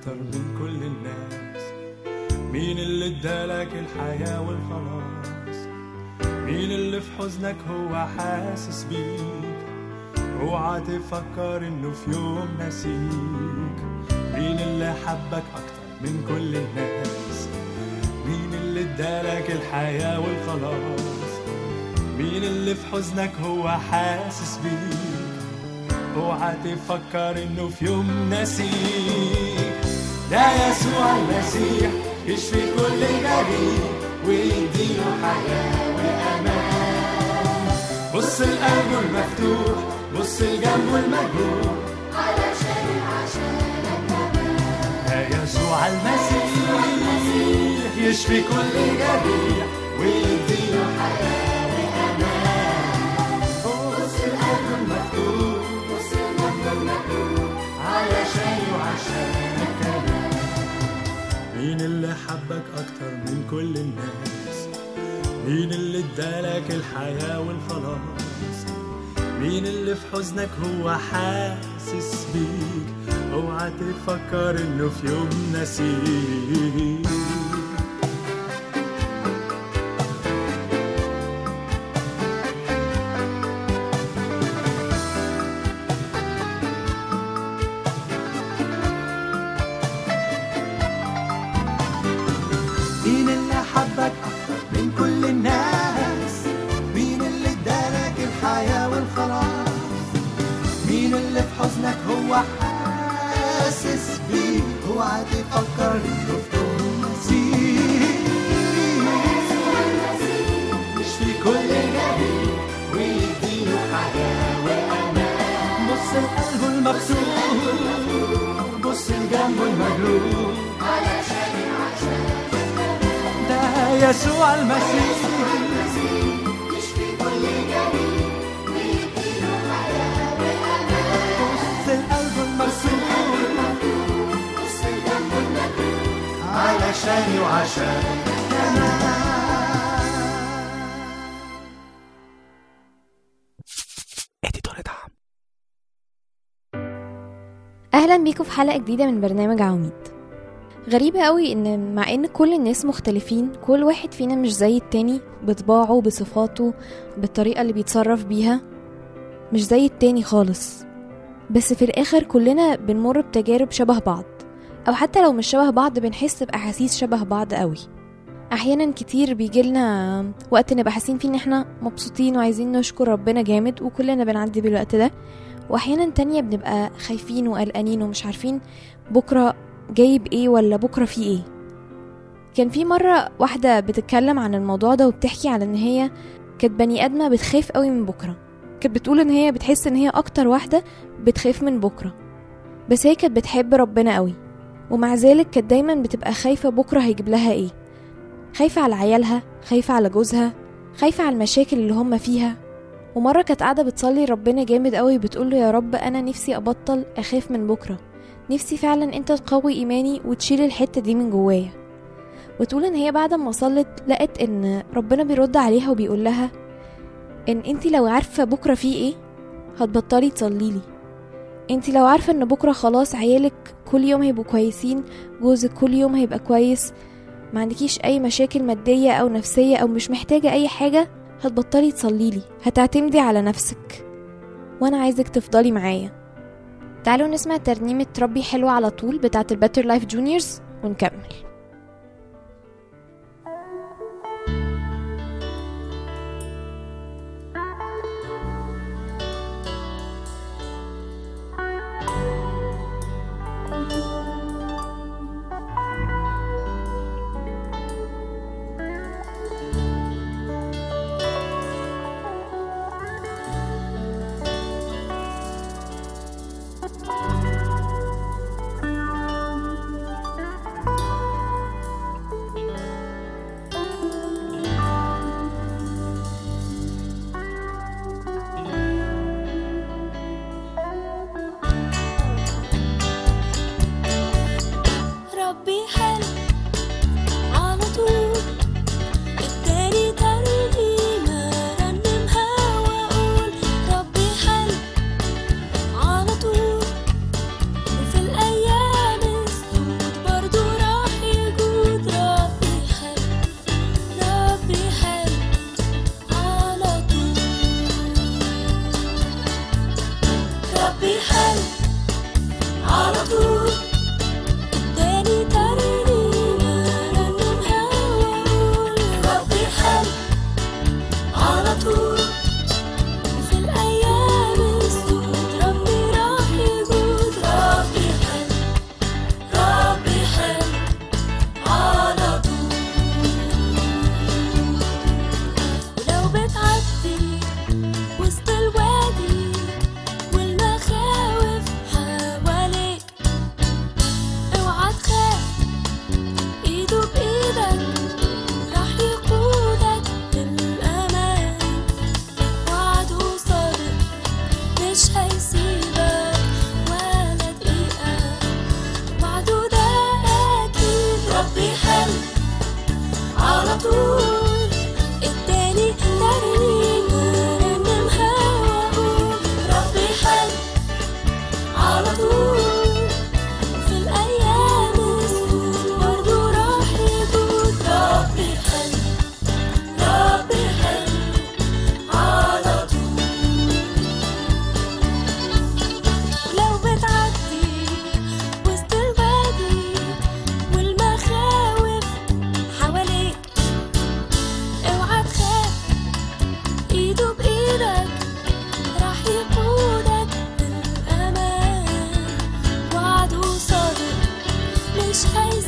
أكتر من كل الناس. مين اللي ادالك الحياة والخلاص؟ مين اللي في حزنك هو حاسس بيك؟ اوعى تفكر إنه في يوم نسيك. مين اللي حبك أكتر من كل الناس؟ مين اللي ادالك الحياة والخلاص؟ مين اللي في حزنك هو حاسس بيك؟ اوعى تفكر إنه في يوم نسيك. ده يسوع المسيح يشفي كل جريح ويديله حياة وأمان. بص لقلبه المفتوح بص لجنبه المجروح علشان عشانك كمان ده يسوع المسيح يشفي كل جريح ويديله حياة وأمان. بص المفتوح بص المجروح علشان اللي حبك أكتر من كل الناس. مين اللي ادالك الحياة والخلاص مين اللي في حزنك هو حاسس بيك؟ اوعى تفكر إنه في يوم نسيك. الحياة والخلاص مين اللي في حزنك هو حاسس بيك اوعى تفكر انه في يوم نسيك مش في كل حياة بص لقلبه بص لجنبه المجروح علشان عشانك ده يسوع المسيح. المجروح علشاني وعشانك أهلا بيكم في حلقة جديدة من برنامج عواميد. غريبة قوي إن مع إن كل الناس مختلفين كل واحد فينا مش زي التاني بطباعه بصفاته بالطريقة اللي بيتصرف بيها مش زي التاني خالص. بس في الآخر كلنا بنمر بتجارب شبه بعض. أو حتى لو مش شبه بعض بنحس بأحاسيس شبه بعض قوي. أحيانا كتير بيجيلنا وقت نبقى حاسين فيه إن إحنا مبسوطين وعايزين نشكر ربنا جامد وكلنا بنعدي بالوقت ده. واحيانا تانية بنبقى خايفين وقلقانين ومش عارفين بكرة جايب إيه ولا بكرة في إيه. كان في مرة واحدة بتتكلم عن الموضوع ده وبتحكي عن إن هي كانت بني آدمة بتخاف قوي من بكرة. كانت بتقول إن هي بتحس إن هي أكتر واحدة بتخاف من بكرة. بس هي كانت بتحب ربنا قوي. ومع ذلك كانت دايما بتبقى خايفة بكرة هيجيب لها إيه. خايفة على عيالها خايفة على جوزها خايفة على المشاكل اللي هم فيها. ومرة كانت قاعدة بتصلي ربنا جامد قوي بتقوله يا رب أنا نفسي أبطل أخاف من بكرة. نفسي فعلا أنت تقوي إيماني وتشيل الحتة دي من جوايا. وتقول إن هي بعد ما صلت لقت إن ربنا بيرد عليها وبيقول لها إن أنت لو عارفة بكرة فيه إيه هتبطلي تصليلي أنت لو عارفة إن بكرة خلاص عيالك كل يوم هيبقوا كويسين جوزك كل يوم هيبقى كويس ما عندكيش أي مشاكل مادية أو نفسية أو مش محتاجة أي حاجة هتبطلي تصليلي هتعتمدي على نفسك. وأنا عايزك تفضلي معايا. تعالوا نسمع ترنيمة ربي حلوة على طول بتاعة الـ Better Life Juniors ونكمل. مش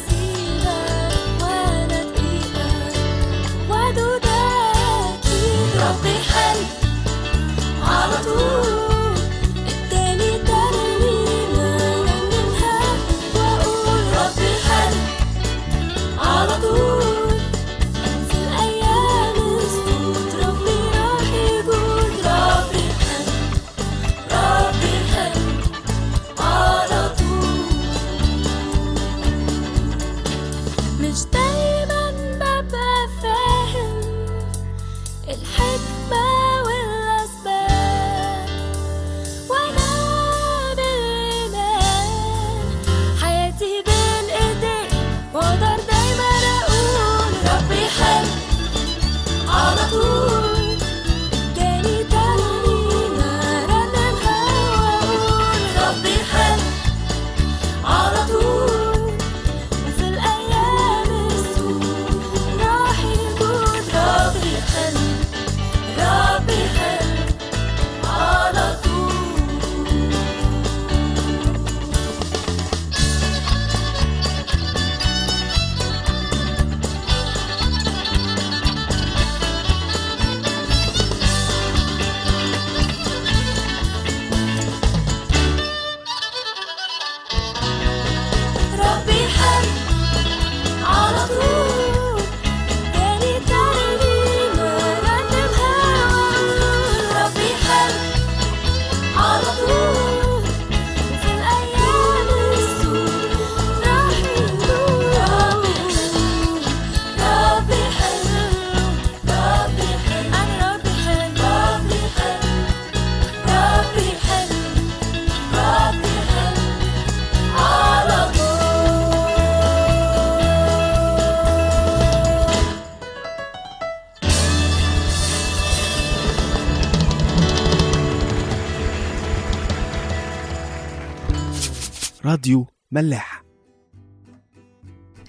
راديو ملاح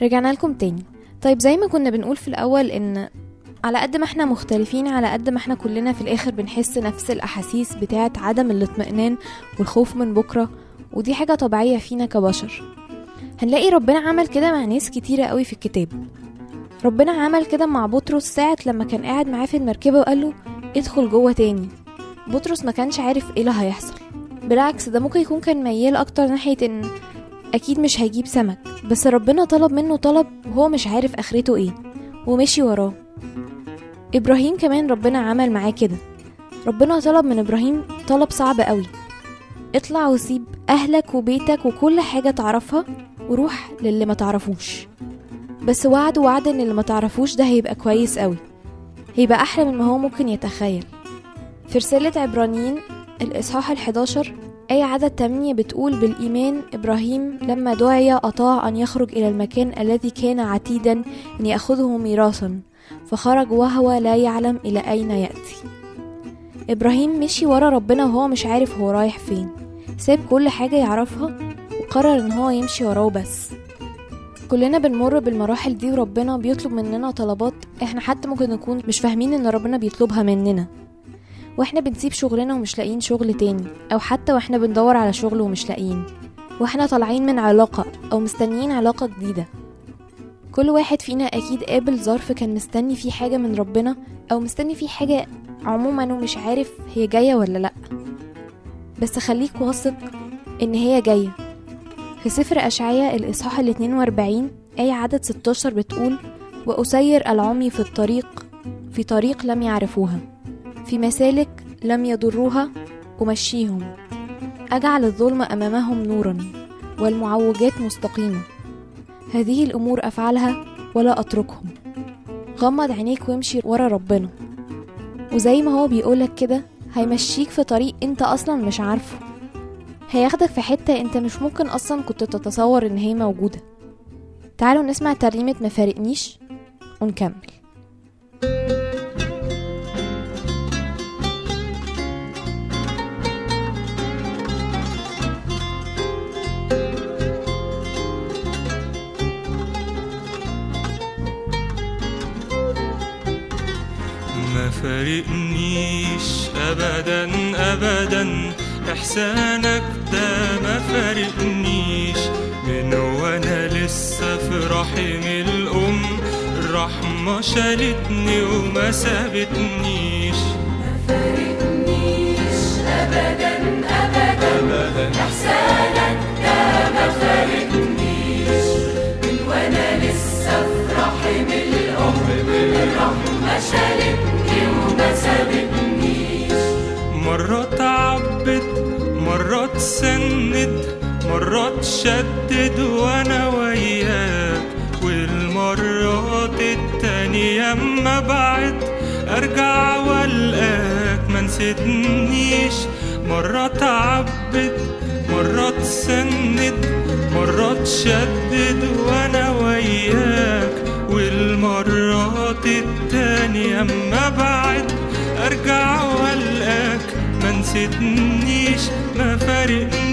رجعنا لكم تاني. طيب زي ما كنا بنقول في الأول إن على قد ما إحنا مختلفين على قد ما إحنا كلنا في الآخر بنحس نفس الأحاسيس بتاعة عدم الاطمئنان والخوف من بكرة ودي حاجة طبيعية فينا كبشر. هنلاقي ربنا عمل كده مع ناس كتيرة قوي في الكتاب. ربنا عمل كده مع بطرس ساعة لما كان قاعد معاه في المركبة وقال له ادخل جوه تاني. بطرس ما كانش عارف إيه اللي هيحصل. بالعكس ده ممكن يكون كان ميال أكتر ناحية إن أكيد مش هيجيب سمك بس ربنا طلب منه طلب وهو مش عارف آخرته إيه ومشي وراه. إبراهيم كمان ربنا عمل معاه كده. ربنا طلب من إبراهيم طلب صعب قوي. اطلع وسيب أهلك وبيتك وكل حاجة تعرفها وروح للي ما تعرفوش. بس وعد وعد إن اللي ما تعرفوش ده هيبقى كويس قوي. هيبقى أحلى من ما هو ممكن يتخيل. في رسالة عبرانيين الإصحاح الحداشر آية عدد 8 بتقول بالإيمان إبراهيم لما دعي أطاع أن يخرج إلى المكان الذي كان عتيدا أن يأخذه ميراثا فخرج وهو لا يعلم إلى أين يأتي. إبراهيم مشي ورا ربنا وهو مش عارف هو رايح فين. ساب كل حاجة يعرفها وقرر إن هو يمشي وراه بس. كلنا بنمر بالمراحل دي وربنا بيطلب مننا طلبات إحنا حتى ممكن نكون مش فاهمين إن ربنا بيطلبها مننا. وإحنا بنسيب شغلنا ومش لاقيين شغل تاني أو حتى وإحنا بندور على شغل ومش لاقيين. وإحنا طالعين من علاقة أو مستنيين علاقة جديدة. كل واحد فينا أكيد قابل ظرف كان مستني فيه حاجة من ربنا أو مستني فيه حاجة عموما ومش عارف هي جاية ولا لأ. بس خليك واثق إن هي جاية. في سفر أشعياء الإصحاح ال 42 آية عدد 16 بتقول وأسير العمي في الطريق في طريق لم يعرفوها. في مسالك لم يضروها أمشيهم. أجعل الظلم أمامهم نورا والمعوجات مستقيمة. هذه الأمور أفعلها ولا أتركهم. غمض عينيك وامشي ورا ربنا. وزي ما هو بيقولك كده هيمشيك في طريق أنت أصلا مش عارفه. هياخدك في حتة أنت مش ممكن أصلا كنت تتصور إن هي موجودة. تعالوا نسمع ترنيمة مفارقنيش ونكمل. فارقنيش ابدا ابدا. إحسانك ده ما فارقنيش من وأنا لسه في رحم الأم. الرحمة شالتني وما سابتنيش مرات شدد وأنا وياك والمرات التانية أما بعد أرجع والقاك ما نسيتنيش مرات عبت مرات سند مرات شدد وأنا وياك. والمرات التانية أما بعد أرجع والقاك ما نسيتنيش ما فارقنيش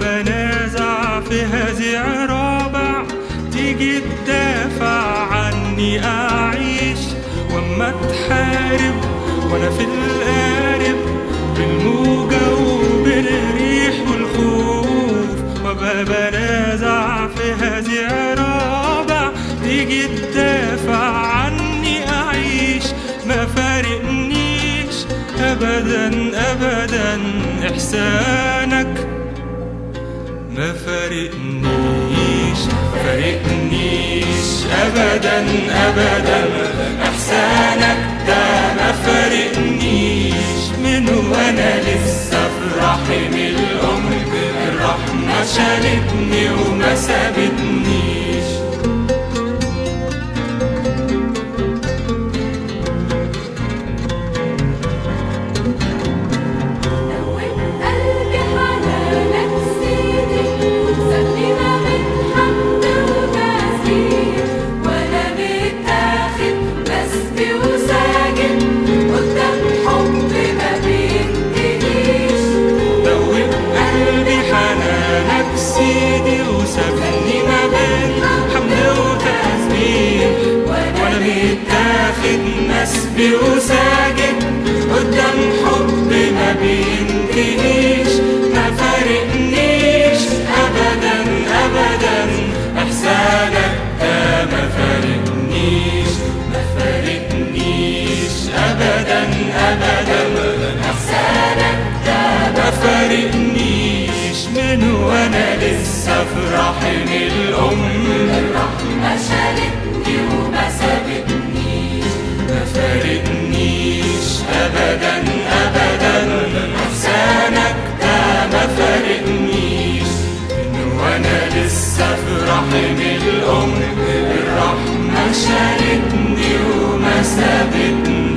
بنازع في هزيع رابع. تيجي تدافع عني أعيش وأما تحارب وأنا في القارب. بالموجة وبالريح والخوف. وابقى بنازع في هزيع رابع. تيجي تدافع عني أعيش. ما فارقنيش ابدا ابدا إحسانك. ما فارقنيش فارقنيش ابدا ابدا. أحسانك ده ما فارقنيش من وأنا لسه في رحم الام الرحمة شالتني وما سابتنيش. سيدي وسابني ما بين حمد وتسبيح وأنا متاخد مسبي وساجد قدام حب ما بينتهيش. ما فارقنيش ابدا ابدا. إحسانك ده ما فارقنيش ما فارقنيش. ابدا ابدا. إحسانك ده ما فارقنيش. وأنا لسه في رحم الأم. الرحمة شالتني وما سابتنيش ما فارقنيش أبدا أبدا. إحسانك ده ما فارقنيش. إن وأنا لسه في رحم الأم. الرحمة شالتني وما سابتنيش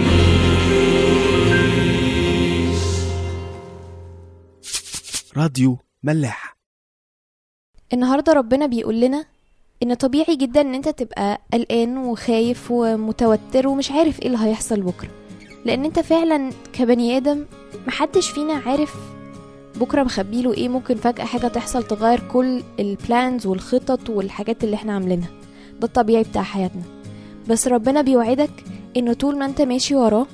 راديو ملاح. النهاردة ربنا بيقول لنا إن طبيعي جدا إن أنت تبقى قلقان وخايف ومتوتر ومش عارف إيه اللي هيحصل بكرة. لأن أنت فعلا كبني آدم محدش فينا عارف بكرة مخبيله إيه ممكن فجأة حاجة تحصل تغير كل البلانز والخطط والحاجات اللي إحنا عاملينها. ده الطبيعي بتاع حياتنا. بس ربنا بيوعدك إنه طول ما أنت ماشي وراه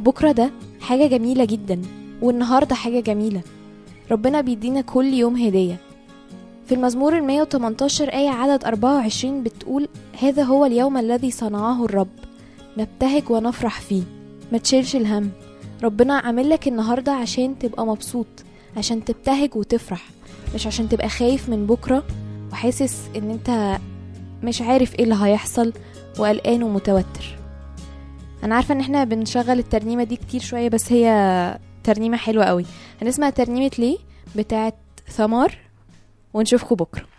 بكرة ده حاجة جميلة جدا والنهاردة حاجة جميلة. ربنا بيدينا كل يوم هدية. في المزمور ال 118 آية عدد 24 بتقول هذا هو اليوم الذي صنعه الرب. نبتهج ونفرح فيه. ما تشيلش الهم. ربنا عامل لك النهاردة عشان تبقى مبسوط عشان تبتهج وتفرح مش عشان تبقى خايف من بكرة وحاسس إن أنت مش عارف إيه اللي هيحصل وقلقان ومتوتر. أنا عارفة إن إحنا بنشغل الترنيمة دي كتير شوية بس هي ترنيمة حلوة قوي. هنسمع ترنيمة ليه؟ بتاعت ثمار. ونشوفكم بكرة.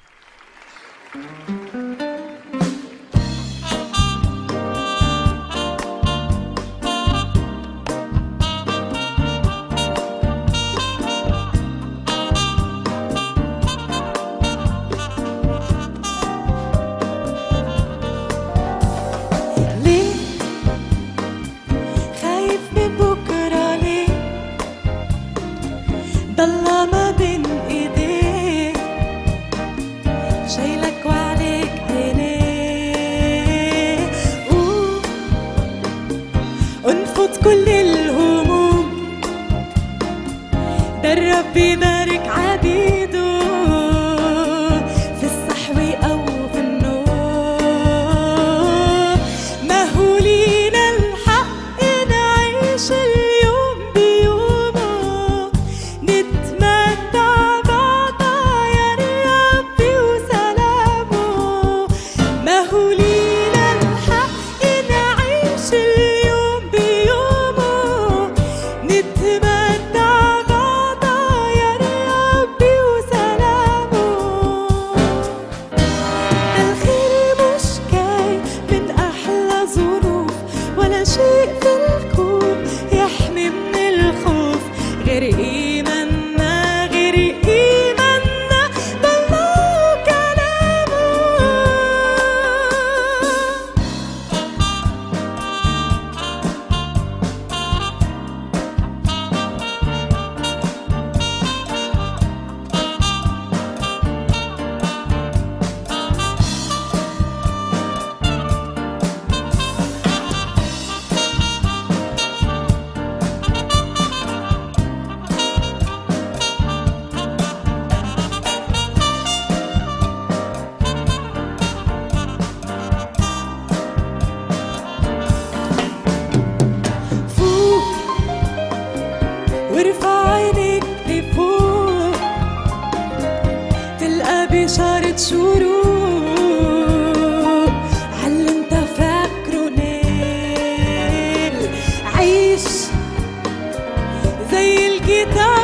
زي الكتاب